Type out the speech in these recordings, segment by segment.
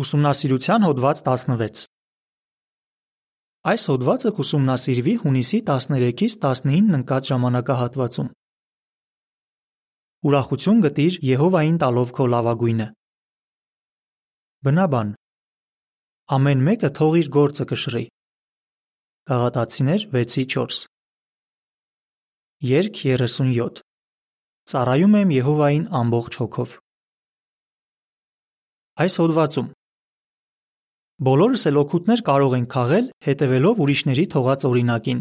Ուսումնասիրության հոդված 16 Այս հոդվածը կուսումնասիրվի հունիսի 13-ից 19 ընկած ժամանակահատվածում։ Ուրախություն գտիր Եհովային տալով քո լավագույնը։ Բնաբան Ամեն մեկը թող իր գործը կշռի։ Գաղատացիներ 6:4 Երկ 37 Ծառայում եմ Եհովային ամբողջ հոգով։ Այս հոդվածում Բոլորս էլ օգուտներ կարող ենք քաղել հետևելով ուրիշների թողած օրինակին։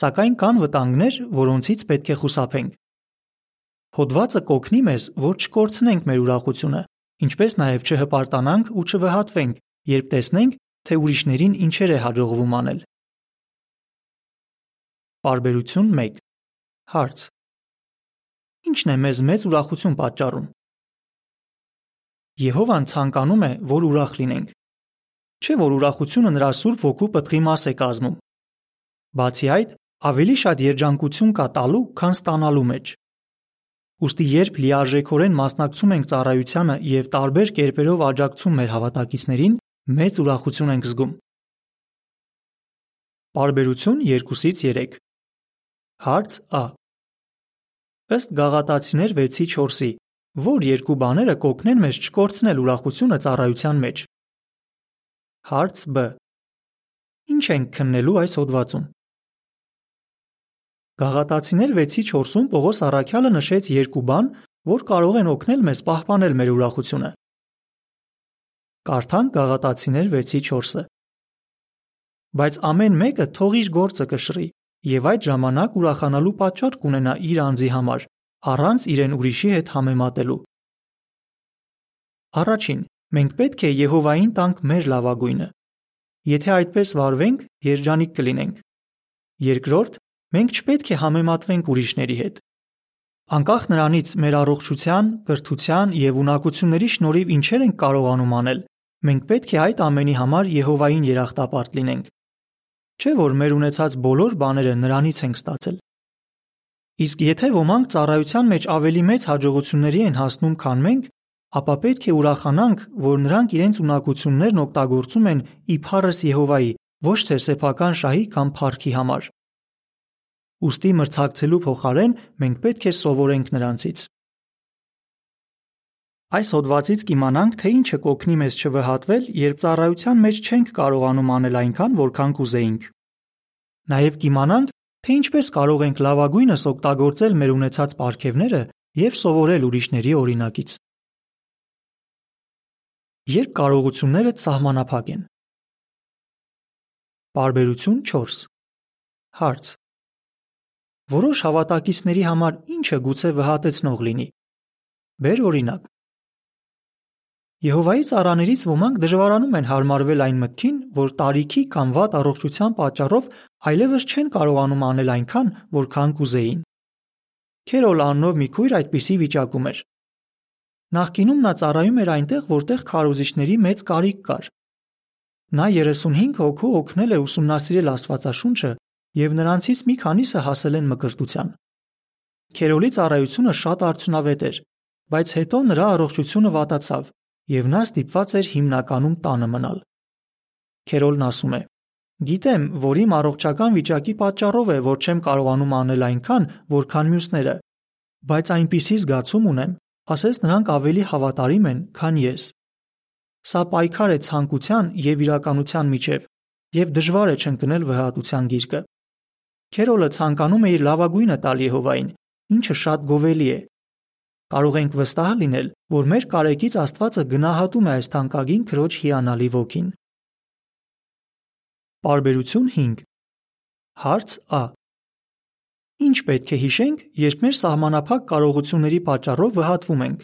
Սակայն կան վտանգներ, որոնցից պետք է խուսափենք։ Հոդվածը կօգնի մեզ, որ չկորցնենք մեր ուրախությունը, ինչպես նաև չհպարտանանք ու չվհատվենք, երբ տեսնենք, թե ուրիշներին ինչեր է հաջողվում անել։ Պարբերություն 1 Հարց. Ինչն է մեզ մեծ ուրախություն պատճառում։ Եհովան ցանկանում է, որ ուրախ լինենք։ Չէ՞ որ ուրախությունը նրա Սուրբ ոգու պտղի մաս է կազմում։ Բացի այդ, ավելի շատ երջանկություն կա տալու, քան ստանալու մեջ։ Ոստի երբ լիարժեքորեն մասնակցում ենք ծառայությանը եւ տարբեր կերպերով աջակցում մեր հավատակիցներին, մեծ ուրախություն ենք զգում։ Բարբերություն 2-ից 3 Հարց Ա Ըստ Գաղատացիներ 6-4-ի, որ երկու բաները կօգնեն մեզ չկորցնել ուրախությունը ծառայության մեջ։ Հարց Բ. Ինչ ենք քննելու այս հոդվածում։ Գաղատացիներ 6:4-ում Պողոս Առաքյալը նշեց երկու բան, որ կարող են օգնել մեզ պահպանել մեր ուրախությունը։ Կարդանք Գաղատացիներ 6:4-ը։ Բայց ամեն մեկը թող իր գործը կշռի, եւ այդ ժամանակ ուրախանալու պատճառ կունենա իր անձի համար, առանց իրեն ուրիշի հետ համեմատելու։ Առաջին, Մենք պետք է Եհովային տանք մեր լավագույնը։ Եթե այդպես վարվենք, երջանիկ կլինենք։ Երկրորդ, մենք չպետք է համեմատվենք ուրիշների հետ։ Անկախ նրանից մեր առողջության, կրթության եւ ունակությունների շնորհիվ ինչեր ենք կարողանում անել, մենք պետք է այդ ամենի համար Եհովային երախտապարտ լինենք։ Չէ՞ որ մեր ունեցած բոլոր բաները նրանից ենք ստացել։ Իսկ եթե ոմանք ծառայության մեջ ավելի մեծ հաջողությունների են հասնում, քան մենք, ապա պետք է ուրախանանք, որ նրանք իրենց ունակություններն օգտագործում են իբարս Եհովայի, ոչ թե սեփական շահի կամ փառքի համար։ Ոստի մրցակցելու փոխարեն մենք պետք է սովորենք նրանցից։ Այս հոդվածից կիմանանք, թե ինչը կօգնի մեզ չվհատվել, երբ ծառայության մեջ չենք կարողանում անել այնքան, որքան կուզեինք։ Նաև կիմանանք, թե ինչպես կարող ենք լավագույնս օգտագործել մեր ունեցած ապարքևները եւ սովորել ուրիշների օրինակից երբ կարողությունները սահմանափակ են։ Բարբերություն 4 Հարց. Որոշ հավատակիցների համար ինչը գուցե վհատեցնող լինի։ Բեր օրինակ։ Եհովայի ծառաներից ոմանք դժվարանում են հարմարվել այն մտքին, որ տարիքի կամ վատ առողջության պատճառով այլևս չեն կարողանում անել այնքան, որքան կուզեին։ Քերոլ անունով մի քույր այդպիսի վիճակում էր։ Նախկինում նա ծառայում էր այնտեղ, որտեղ քարոզիչների մեծ կարիք կար։ Նա 35 հոգու օգնել է ուսումնասիրել Աստվածաշունչը եւ նրանցից մի քանիսը հասել են մկրտության։ Քերոլի ծառայությունը շատ արդյունավետ էր, բայց հետո նրա առողջությունը վատացավ եւ նա ստիպված էր հիմնականում տանը մնալ։ Քերոլն ասում է. Գիտեմ, որ իմ առողջական վիճակի պատճառով է, որ չեմ կարողանում անել այնքան, որքան մյուսները, բայց այնպիսի զգացում ունեմ, ասես նրանք ավելի հավատարիմ են, քան ես։ Սա պայքար է ցանկության եւ իրականության միջև, եւ դժվար է չընկնել վհատության գիրկը։ Քերոլը ցանկանում է իր լավագույնը տալ Եհովային, ինչը շատ գովելի է։ Կարող ենք վստահ լինել, որ մեր կարեկից Աստվածը գնահատում է այս թանկագին քրոջ հիանալի ոգին։ Բարբերություն 5 Հարց Ա Ինչ պետք է հիշենք, երբ մեր սահմանափակ կարողությունների պատճառով վհատվում ենք։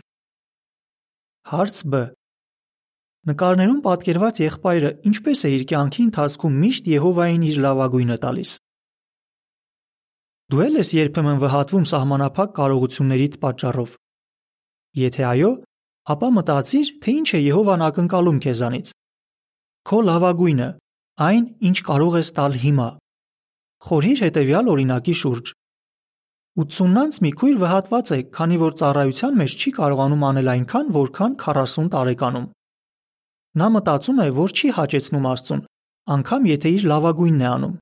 Հարց Բ. Նկարներում պատկերված եղբայրը ինչպես է իր կյանքի ընթացքում միշտ Եհովային իր լավագույնը տալիս։ Դու ե՞լ ես երբեմն վհատվում սահմանափակ կարողություններիդ պատճառով։ Եթե այո, ապա մտածիր, թե ինչ է Եհովան ակնկալում քեզանից։ Քո լավագույնը, այն, ինչ կարող ես տալ հիմա։ Խորհիր հետևյալ օրինակի շուրջ։ 80-նանց մի քույր վհատված է, քանի որ ծառայության մեջ չի կարողանում անել այնքան, որքան 40 տարեկանում։ Նա մտածում է, որ չի հաճեցնում Աստծուն, անկամ եթե իր լավագույնն է անում։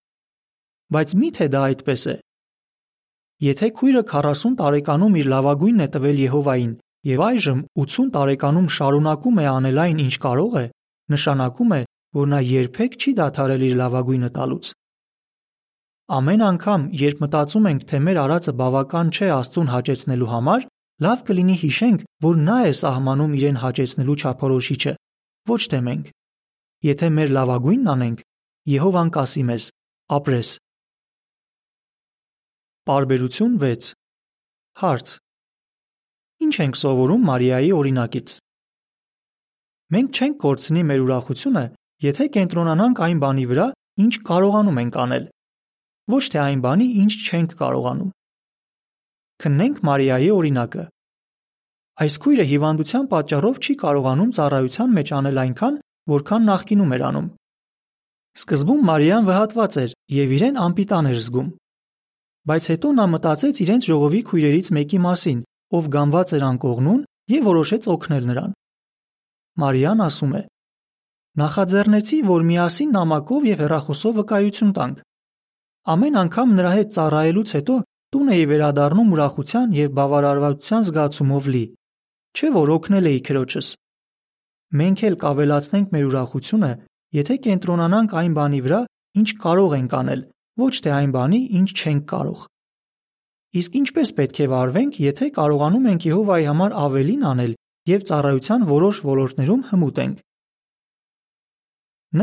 Բայց միթե դա այդպես է։ Եթե քույրը 40 տարեկանում իր լավագույնն է տվել Եհովային եւ այժմ 80 տարեկանում շարունակում է անել այն, ինչ կարող է, նշանակում է, որ նա երբեք չի դադարել իր լավագույնը տալուց։ Ամեն անգամ, երբ մտածում ենք, թե մեր արածը բավական չէ Աստծուն հաճեցնելու համար, լավ կլինի հիշենք, որ նա է սահմանում իրեն հաճեցնելու չափորոշիչը, ոչ թե մենք։ Եթե մեր լավագույնն անենք, Եհովան կասի մեզ. ապրես։ Պարբերություն 6 Հարց. Ինչ ենք սովորում Մարիայի օրինակից։ Մենք չենք կորցնի մեր ուրախությունը, եթե կենտրոնանանք այն բանի վրա, ինչ կարողանում ենք անել ոչ թե այն բանի, ինչ չենք կարողանում։ Քննենք Մարիայի օրինակը։ Այս քույրը հիվանդության պատճառով չի կարողանում ծառայության մեջ անել այնքան, որքան նախկինում էր անում։ Սկզբում Մարիան վհատված էր եւ իրեն անպիտան էր զգում։ Բայց հետո նա մտածեց իրենց ժողովի քույրերից մեկի մասին, ով գանված էր անկողնուն եւ որոշեց օգնել նրան։ Մարիան ասում է. Նախաձեռնեցի, որ միասին նամակով եւ հեռախոսով վկայություն տանք։ Ամեն անգամ նրա հետ ծառայելուց հետո տուն էի վերադառնում ուրախության եւ բավարարվածության զգացումով լի։ Չէ՞ որ օգնել էի քրոջս։ Մենք էլ կավելացնենք մեր ուրախությունը, եթե կենտրոնանանք այն բանի վրա, ինչ կարող ենք անել, ոչ թե այն բանի, ինչ չենք կարող։ Իսկ ինչպես պետք է վարվենք, եթե կարողանում ենք Եհովայի համար ավելին անել եւ ծառայության որոշ ոլորտներում հմուտ ենք։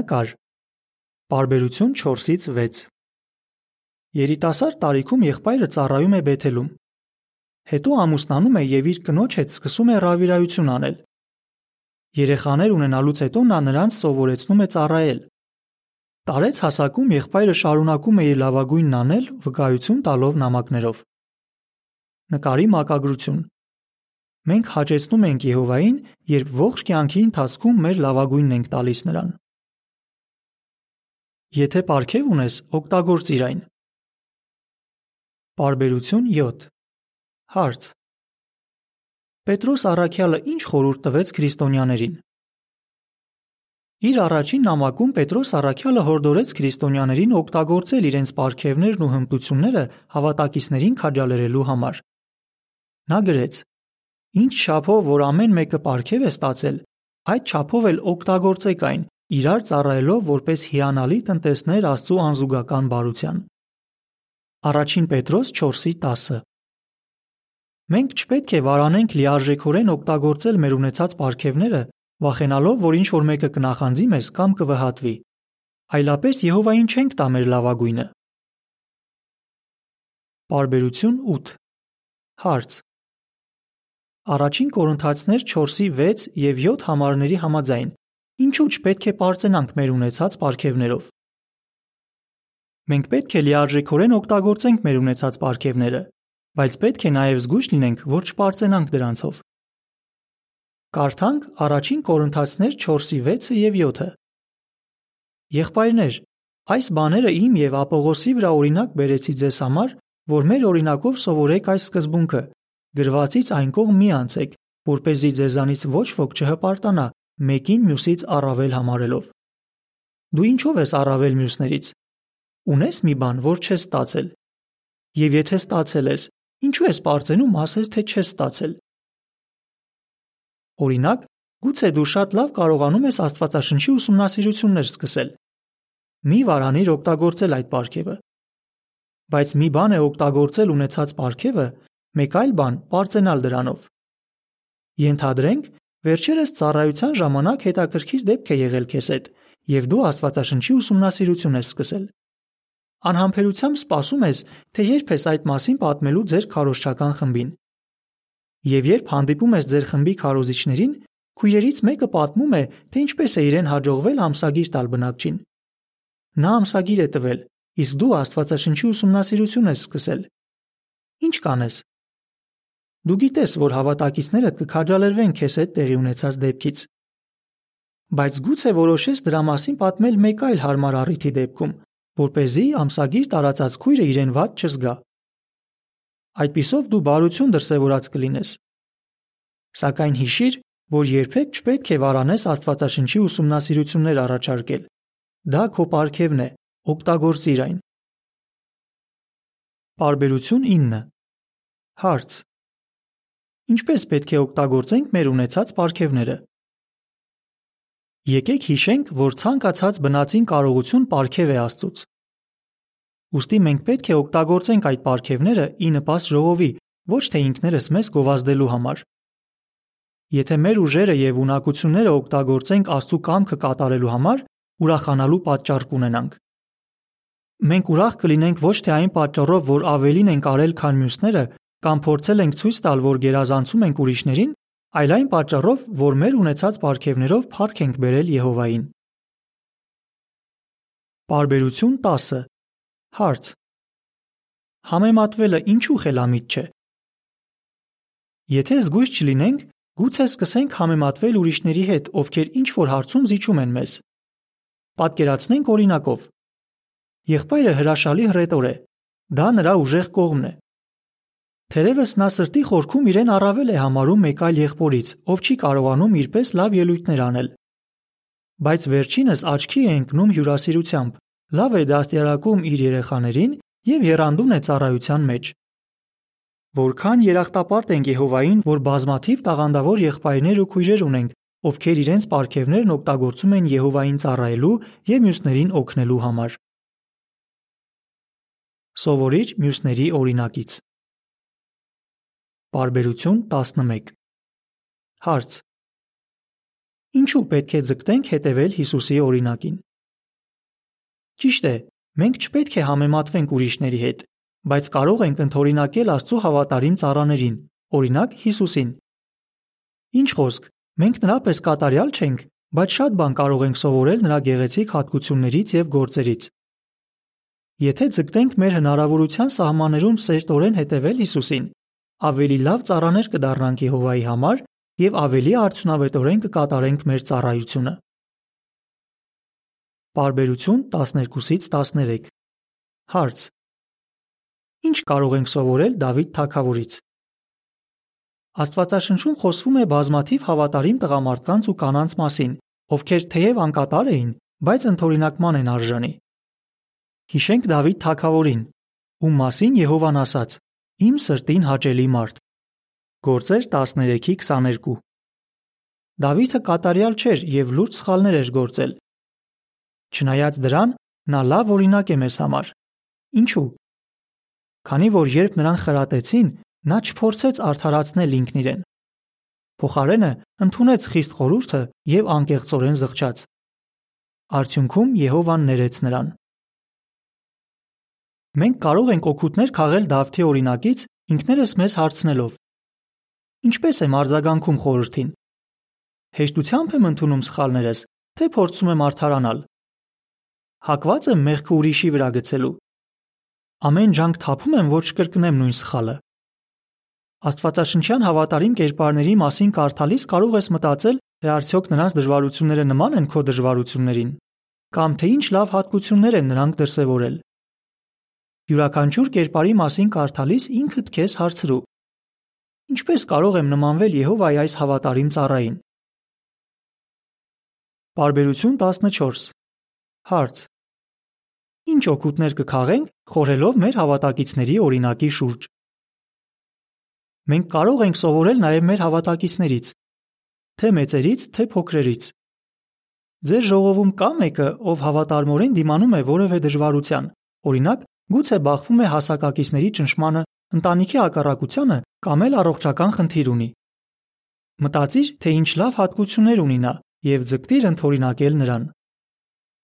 Նկար։ Բարբերություն 4-ից 6 Երիտասարդ տարիքում եղբայրը ծառայում է Բեթելում։ Հետո ամուսնանում է եւ իր կնոջ հետ սկսում է ռավիրայություն անել։ Երեխաներ ունենալուց հետո նա նրանց սովորեցնում է ծառայել։ Տարեց հասակում եղբայրը շարունակում է իր լավագույնն անել, վկայություն տալով նամակներով։ Նկարի մակագրություն։ Մենք հաճեցնում ենք Եհովային, երբ ողջ կյանքի ընթացքում մեր լավագույնն ենք տալիս նրան։ Եթե ապարքև ունես, օգտագործիր այն։ Պարբերություն 7 Հարց. Պետրոս առաքյալը ինչ խորհուրդ տվեց քրիստոնյաներին։ Իր առաջին նամակում Պետրոս առաքյալը հորդորեց քրիստոնյաներին օգտագործել իրենց ապարքևներն ու հմտությունները հավատակիցներին քաջալերելու համար։ Նա գրեց. Ինչ չափով որ ամեն մեկը ապարքև է ստացել, այդ չափով էլ օգտագործեք այն, իրար ծառայելով որպես հիանալի տնտեսներ Աստծո անզուգական բարության։ Առաջին Պետրոս 4:10 Մենք չպետք է վարանենք լիարժեքորեն օգտագործել մեր ունեցած ապարքևները, վախենալով, որ ինչ որ մեկը կնախանձի մեզ կամ կվհատվի։ Այլապես Եհովային չենք տա մեր լավագույնը։ Բարբերություն 8 Հարց. Առաջին Կորինթացիներ 4:6 եւ 7 համարների համաձայն ինչու՞ չպետք է པարծենանք մեր ունեցած ապարքևներով։ Մենք պետք է լիարժեքորեն օգտագործենք մեր ունեցած ապարքևները, բայց պետք է նաև զգույշ լինենք, որ չպարծենանք դրանցով։ Կարդանք առաջին Կորինթացիներ 4:6-ը եւ 7-ը։ Եղբայրներ, այս բաները իմ եւ Ապողոսի վրա օրինակ բերեցի ձեզ համար, որ մեր օրինակով սովորեք այս սկզբունքը. գրվածից այն կողմ մի անցեք, որ เป զի ձեզանից ոչ ոք չհպարտանա, մեկին մյուսից առավել համարելով։ Դու ինչով ես առավել մյուսներից, Ունես մի բան, որ չես ստացել։ Եվ եթե ստացել ես, ինչու ես པարծենում ասես թե չես ստացել։ Օրինակ, գուցե դու շատ լավ կարողանում ես Աստվածաշնչի ուսումնասիրություններ սկսել։ Մի վարանիր օգտագործել այդ ապարքևը։ Բայց մի բան է օգտագործել ունեցած ապարքևը, մեկ այլ բան པարծենալ դրանով։ Ենթադրենք, վերջերս ծառայության ժամանակ հետաքրքիր դեպք է եղել քեզ հետ, եւ դու Աստվածաշնչի ուսումնասիրություն ես սկսել։ Անհամբերությամբ սպասում ես, թե երբ ես այդ մասին պատմելու ձեր քարոզչական խմբին։ Եվ երբ հանդիպում ես ձեր խմբի քարոզիչներին, քույրերից մեկը պատմում է, թե ինչպես է իրեն հաջողվել ամսագիր տալ բնակչին։ Նա ամսագիր է տվել, իսկ դու Աստվածաշնչի ուսումնասիրություն ես սկսել։ Ինչ կանես։ Դու գիտես, որ հավատակիցները կքաջալերվեն քեզ հետ տեղի ունեցած դեպքից։ Բայց գուցե որոշես դրա մասին պատմել մեկ այլ հարմար առիթի դեպքում, որ เป զի ամսագիր տարածած քույրը իրեն ված չզգա։ Այդպիսով դու բարություն դրսևորած կլինես։ Սակայն հիշիր, որ երբեք չպետք է վարանես Աստվածաշնչի ուսումնասիրություններ առաջարկել։ Դա քո պարգևն է, օգտագործիր այն։ Պարբերություն 9 Հարց. Ինչպես պետք է օգտագործենք մեր ունեցած պարգևները։ Եկեք հիշենք, որ ցանկացած բնածին կարողություն պարգև է Աստծուց։ Ոստի մենք պետք է օգտագործենք այդ պարգևները ի նպաստ ժողովի, ոչ թե ինքներս մեզ գովազդելու համար։ Եթե մեր ուժերը եւ ունակությունները օգտագործենք Աստծո կամքը կատարելու համար, ուրախանալու պատճառ կունենանք։ Մենք ուրախ կլինենք ոչ թե այն պատճառով, որ ավելին ենք արել, քան մյուսները, կամ փորձել ենք ցույց տալ, որ գերազանցում ենք ուրիշներին, այլ այն պատճառով, որ մեր ունեցած պարգևներով փառք ենք բերել Եհովային։ Բարբերություն 10 Հարց. Համեմատվելը ինչու խելամիտ չէ։ Եթե զգույշ չլինենք, գուցե սկսենք համեմատվել ուրիշների հետ, ովքեր ինչ որ հարցում զիջում են մեզ։ Պատկերացնենք օրինակով։ Եղբայրը հրաշալի հռետոր է։ Դա նրա ուժեղ կողմն է։ Թերևս նա սրտի խորքում իրեն առավել է համարում մեկ այլ եղբորից, ով չի կարողանում իրպես լավ ելույթներ անել։ Բայց վերջինս աչքի է ընկնում հյուրասիրությամբ, լավ է դաստիարակում իր երեխաներին եւ երանդուն է ծառայության մեջ։ Որքան երախտապարտ ենք Եհովային, որ բազմաթիվ տաղանդավոր եղբայրներ ու քույրեր ունենք, ովքեր իրենց պարգևներն օգտագործում են Եհովային ծառայելու եւ մյուսներին օգնելու համար։ Սովորիչ մյուսների օրինակից։ Բարբերություն 11 Հարց. Ինչու պետք է ձգտենք հետևել Հիսուսի օրինակին։ Ճիշտ է, մենք չպետք է համեմատվենք ուրիշների հետ, բայց կարող ենք ընդօրինակել Աստծո հավատարիմ ծառաներին, օրինակ Հիսուսին։ Ինչ խոսք, մենք նրա պես կատարյալ չենք, բայց շատ բան կարող ենք սովորել նրա գեղեցիկ հատկություններից եւ գործերից։ Եթե ձգտենք մեր հնարավորության սահմաններում սերտորեն հետևել Հիսուսին, ավելի լավ ծառաներ կդառնանք Եհովայի համար եւ ավելի արդյունավետորեն կկատարենք մեր ծառայությունը։ Բարբերություն 12-ից 13 Հարց. Ինչ կարող ենք սովորել Դավիթ թագավորից։ Աստվածաշնչում խոսվում է բազմաթիվ հավատարիմ տղամարդկանց ու կանանց մասին, ովքեր թեև անկատար էին, բայց ընդօրինակման են արժանի։ Հիշենք Դավիթ թագավորին, ում մասին Եհովան ասաց. Իմ սրտին հաճելի մարդ։ Գործեր 13:22 Դավիթը կատարյալ չէր եւ լուրջ սխալներ էր գործել։ Չնայած դրան, նա լավ օրինակ է մեզ համար։ Ինչու՞։ Քանի որ երբ նրան խրատեցին, նա չփորձեց արդարացնել ինքն իրեն։ Փոխարենը ընդունեց խիստ խորհուրդը եւ անկեղծորեն զղջաց։ Արդյունքում Եհովան ներեց նրան։ Մենք կարող ենք օգուտներ քաղել Դավթի օրինակից ինքներս մեզ հարցնելով. Ինչպես եմ արձագանքում խորհրդին։ Հեշտությամբ եմ ընդունում սխալներս, թե փորձում եմ արդարանալ։ Հակված եմ մեղքը ուրիշի վրա գցելու Ամեն ջանք թափում եմ, որ չկրկնեմ նույն սխալը։ Աստվածաշնչյան հավատարիմ կերպարների մասին կարդալիս կարող ես մտածել, թե արդյոք նրանց դժվարությունները նման են քո դժվարություններին, կամ թե ինչ լավ հատկություններ են նրանք դրսևորել։ Յուրաքանչյուր կերպարի մասին կարդալիս ինքդ քեզ հարցրու. Ինչպես կարող եմ նմանվել Եհովայի այս հավատարիմ ծառային։ Բարբերություն 14 Հարց. Ինչ օգուտներ կքաղենք խորհելով մեր հավատակիցների օրինակի շուրջ։ Մենք կարող ենք սովորել նաև մեր հավատակիցներից, թե մեծերից, թե փոքրերից։ Ձեր ժողովում կա մեկը, ով հավատարմորեն դիմանում է որևէ դժվարության, օրինակ, գուցե բախվում է հասակակիցների ճնշմանը, ընտանիքի ակառակությանը կամ էլ առողջական խնդիր ունի։ Մտածիր, թե ինչ լավ հատկություններ ունի նա եւ ձգտիր ընդօրինակել նրան։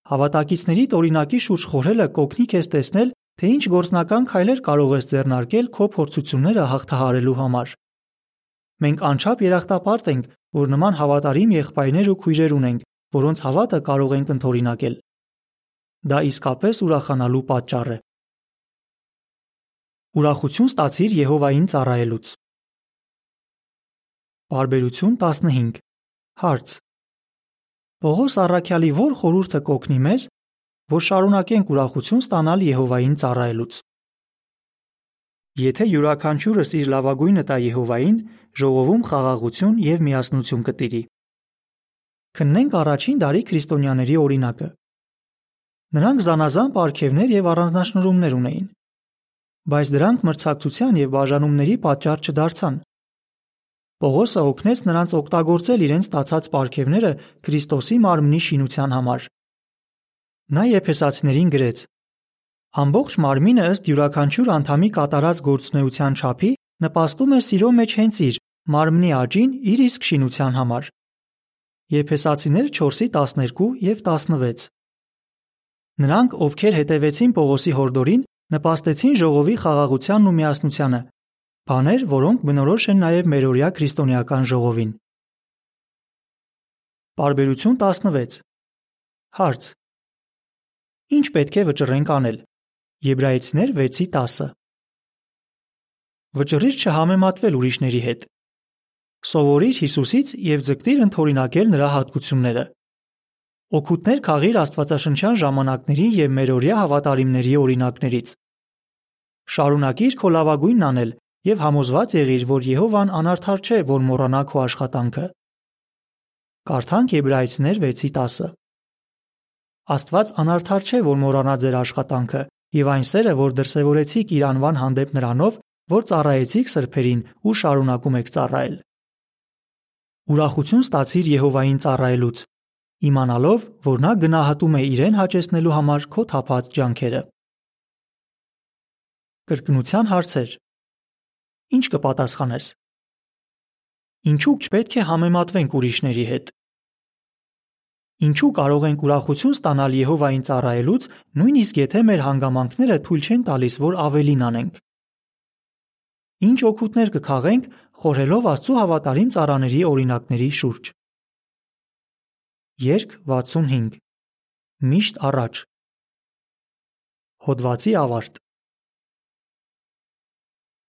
Հավատակիցների օրինակի շուրջ խորհելը կօգնի քեզ տեսնել, թե ինչ գործնական քայլեր կարող ես ձեռնարկել քո փորձությունները հաղթահարելու համար։ Մենք անչափ երախտապարտ ենք, որ նման հավատարիմ եղբայրներ ու քույրեր ունենք, որոնց հավատը կարող ենք ընդօրինակել։ Դա իսկապես ուրախանալու պատճառ է։ Ուրախություն ստացիր Եհովային ծառայելուց։ Բարբերություն 15 Հարց. Պողոս Առաքյալի ո՞ր խորհուրդը կօգնի մեզ, որ շարունակենք ուրախություն ստանալ Եհովային ծառայելուց։ Եթե յուրաքանչյուրս իր լավագույնը տա Եհովային, ժողովում խաղաղություն եւ միասնություն կտիրի։ Քննենք առաջին դարի քրիստոնյաների օրինակը։ Նրանք զանազան պարգևներ եւ առանձնահատկություններ ունեին, բայց դրանք մրցակցության եւ բաժանումների պատճառ չդարձան։ Պողոսը օգնեց նրանց օգտագործել իրենց ստացած պարգևները Քրիստոսի մարմնի շինության համար։ Նա Եփեսացիներին գրեց. Ամբողջ մարմինը ըստ յուրաքանչյուր անդամի կատարած գործունեության չափի նպաստում է սիրո մեջ հենց իր մարմնի աճին իր իսկ շինության համար։ Եփեսացիներ 4:12 եւ 16 Նրանք, ովքեր հետևեցին Պողոսի հորդորին, նպաստեցին ժողովի խաղաղությանն ու միասնությանը, բաներ, որոնք բնորոշ են նաև մերօրյա քրիստոնեական ժողովին։ Բարբերություն 16 Հարց. Ինչ պետք է վճռենք անել։ Եբրայեցիներ 6:10 Վճռիր չհամեմատվել ուրիշների հետ։ Սովորիր Հիսուսից եւ ձգտիր ընդօրինակել նրա հատկությունները։ Օգուտներ քաղիր Աստվածաշնչյան ժամանակների եւ մերօրյա հավատարիմների օրինակներից։ Շարունակիր քո լավագույնն անել եւ համոզված եղիր, որ Եհովան անարդար չէ, որ մոռանա քո աշխատանքը։ Կարդանք Եբրայեցիներ 6:10։ Աստված անարդար չէ, որ մոռանա ձեր աշխատանքը եւ այն սերը, որ դրսեւորեցիք իր անվան հանդեպ նրանով, որ ծառայեցիք սրբերին ու շարունակում եք ծառայել։ Ուրախություն ստացիր Եհովային ծառայելուց, իմանալով, որ նա գնահատում է իրեն հաճեցնելու համար քո թափած ջանքերը։ Կրկնության հարցեր։ Ինչ կպատասխանես։ Ինչու չպետք է համեմատվենք ուրիշների հետ։ Ինչու կարող ենք ուրախություն ստանալ Եհովային ծառայելուց, նույնիսկ եթե մեր հանգամանքները թույլ չեն տալիս, որ ավելին անենք։ Ինչ օգուտներ կքաղենք խորհելով Աստծո հավատարիմ ծառաների օրինակների շուրջ։ Երկ 65 Միշտ առաջ Հոդվացի ավարտ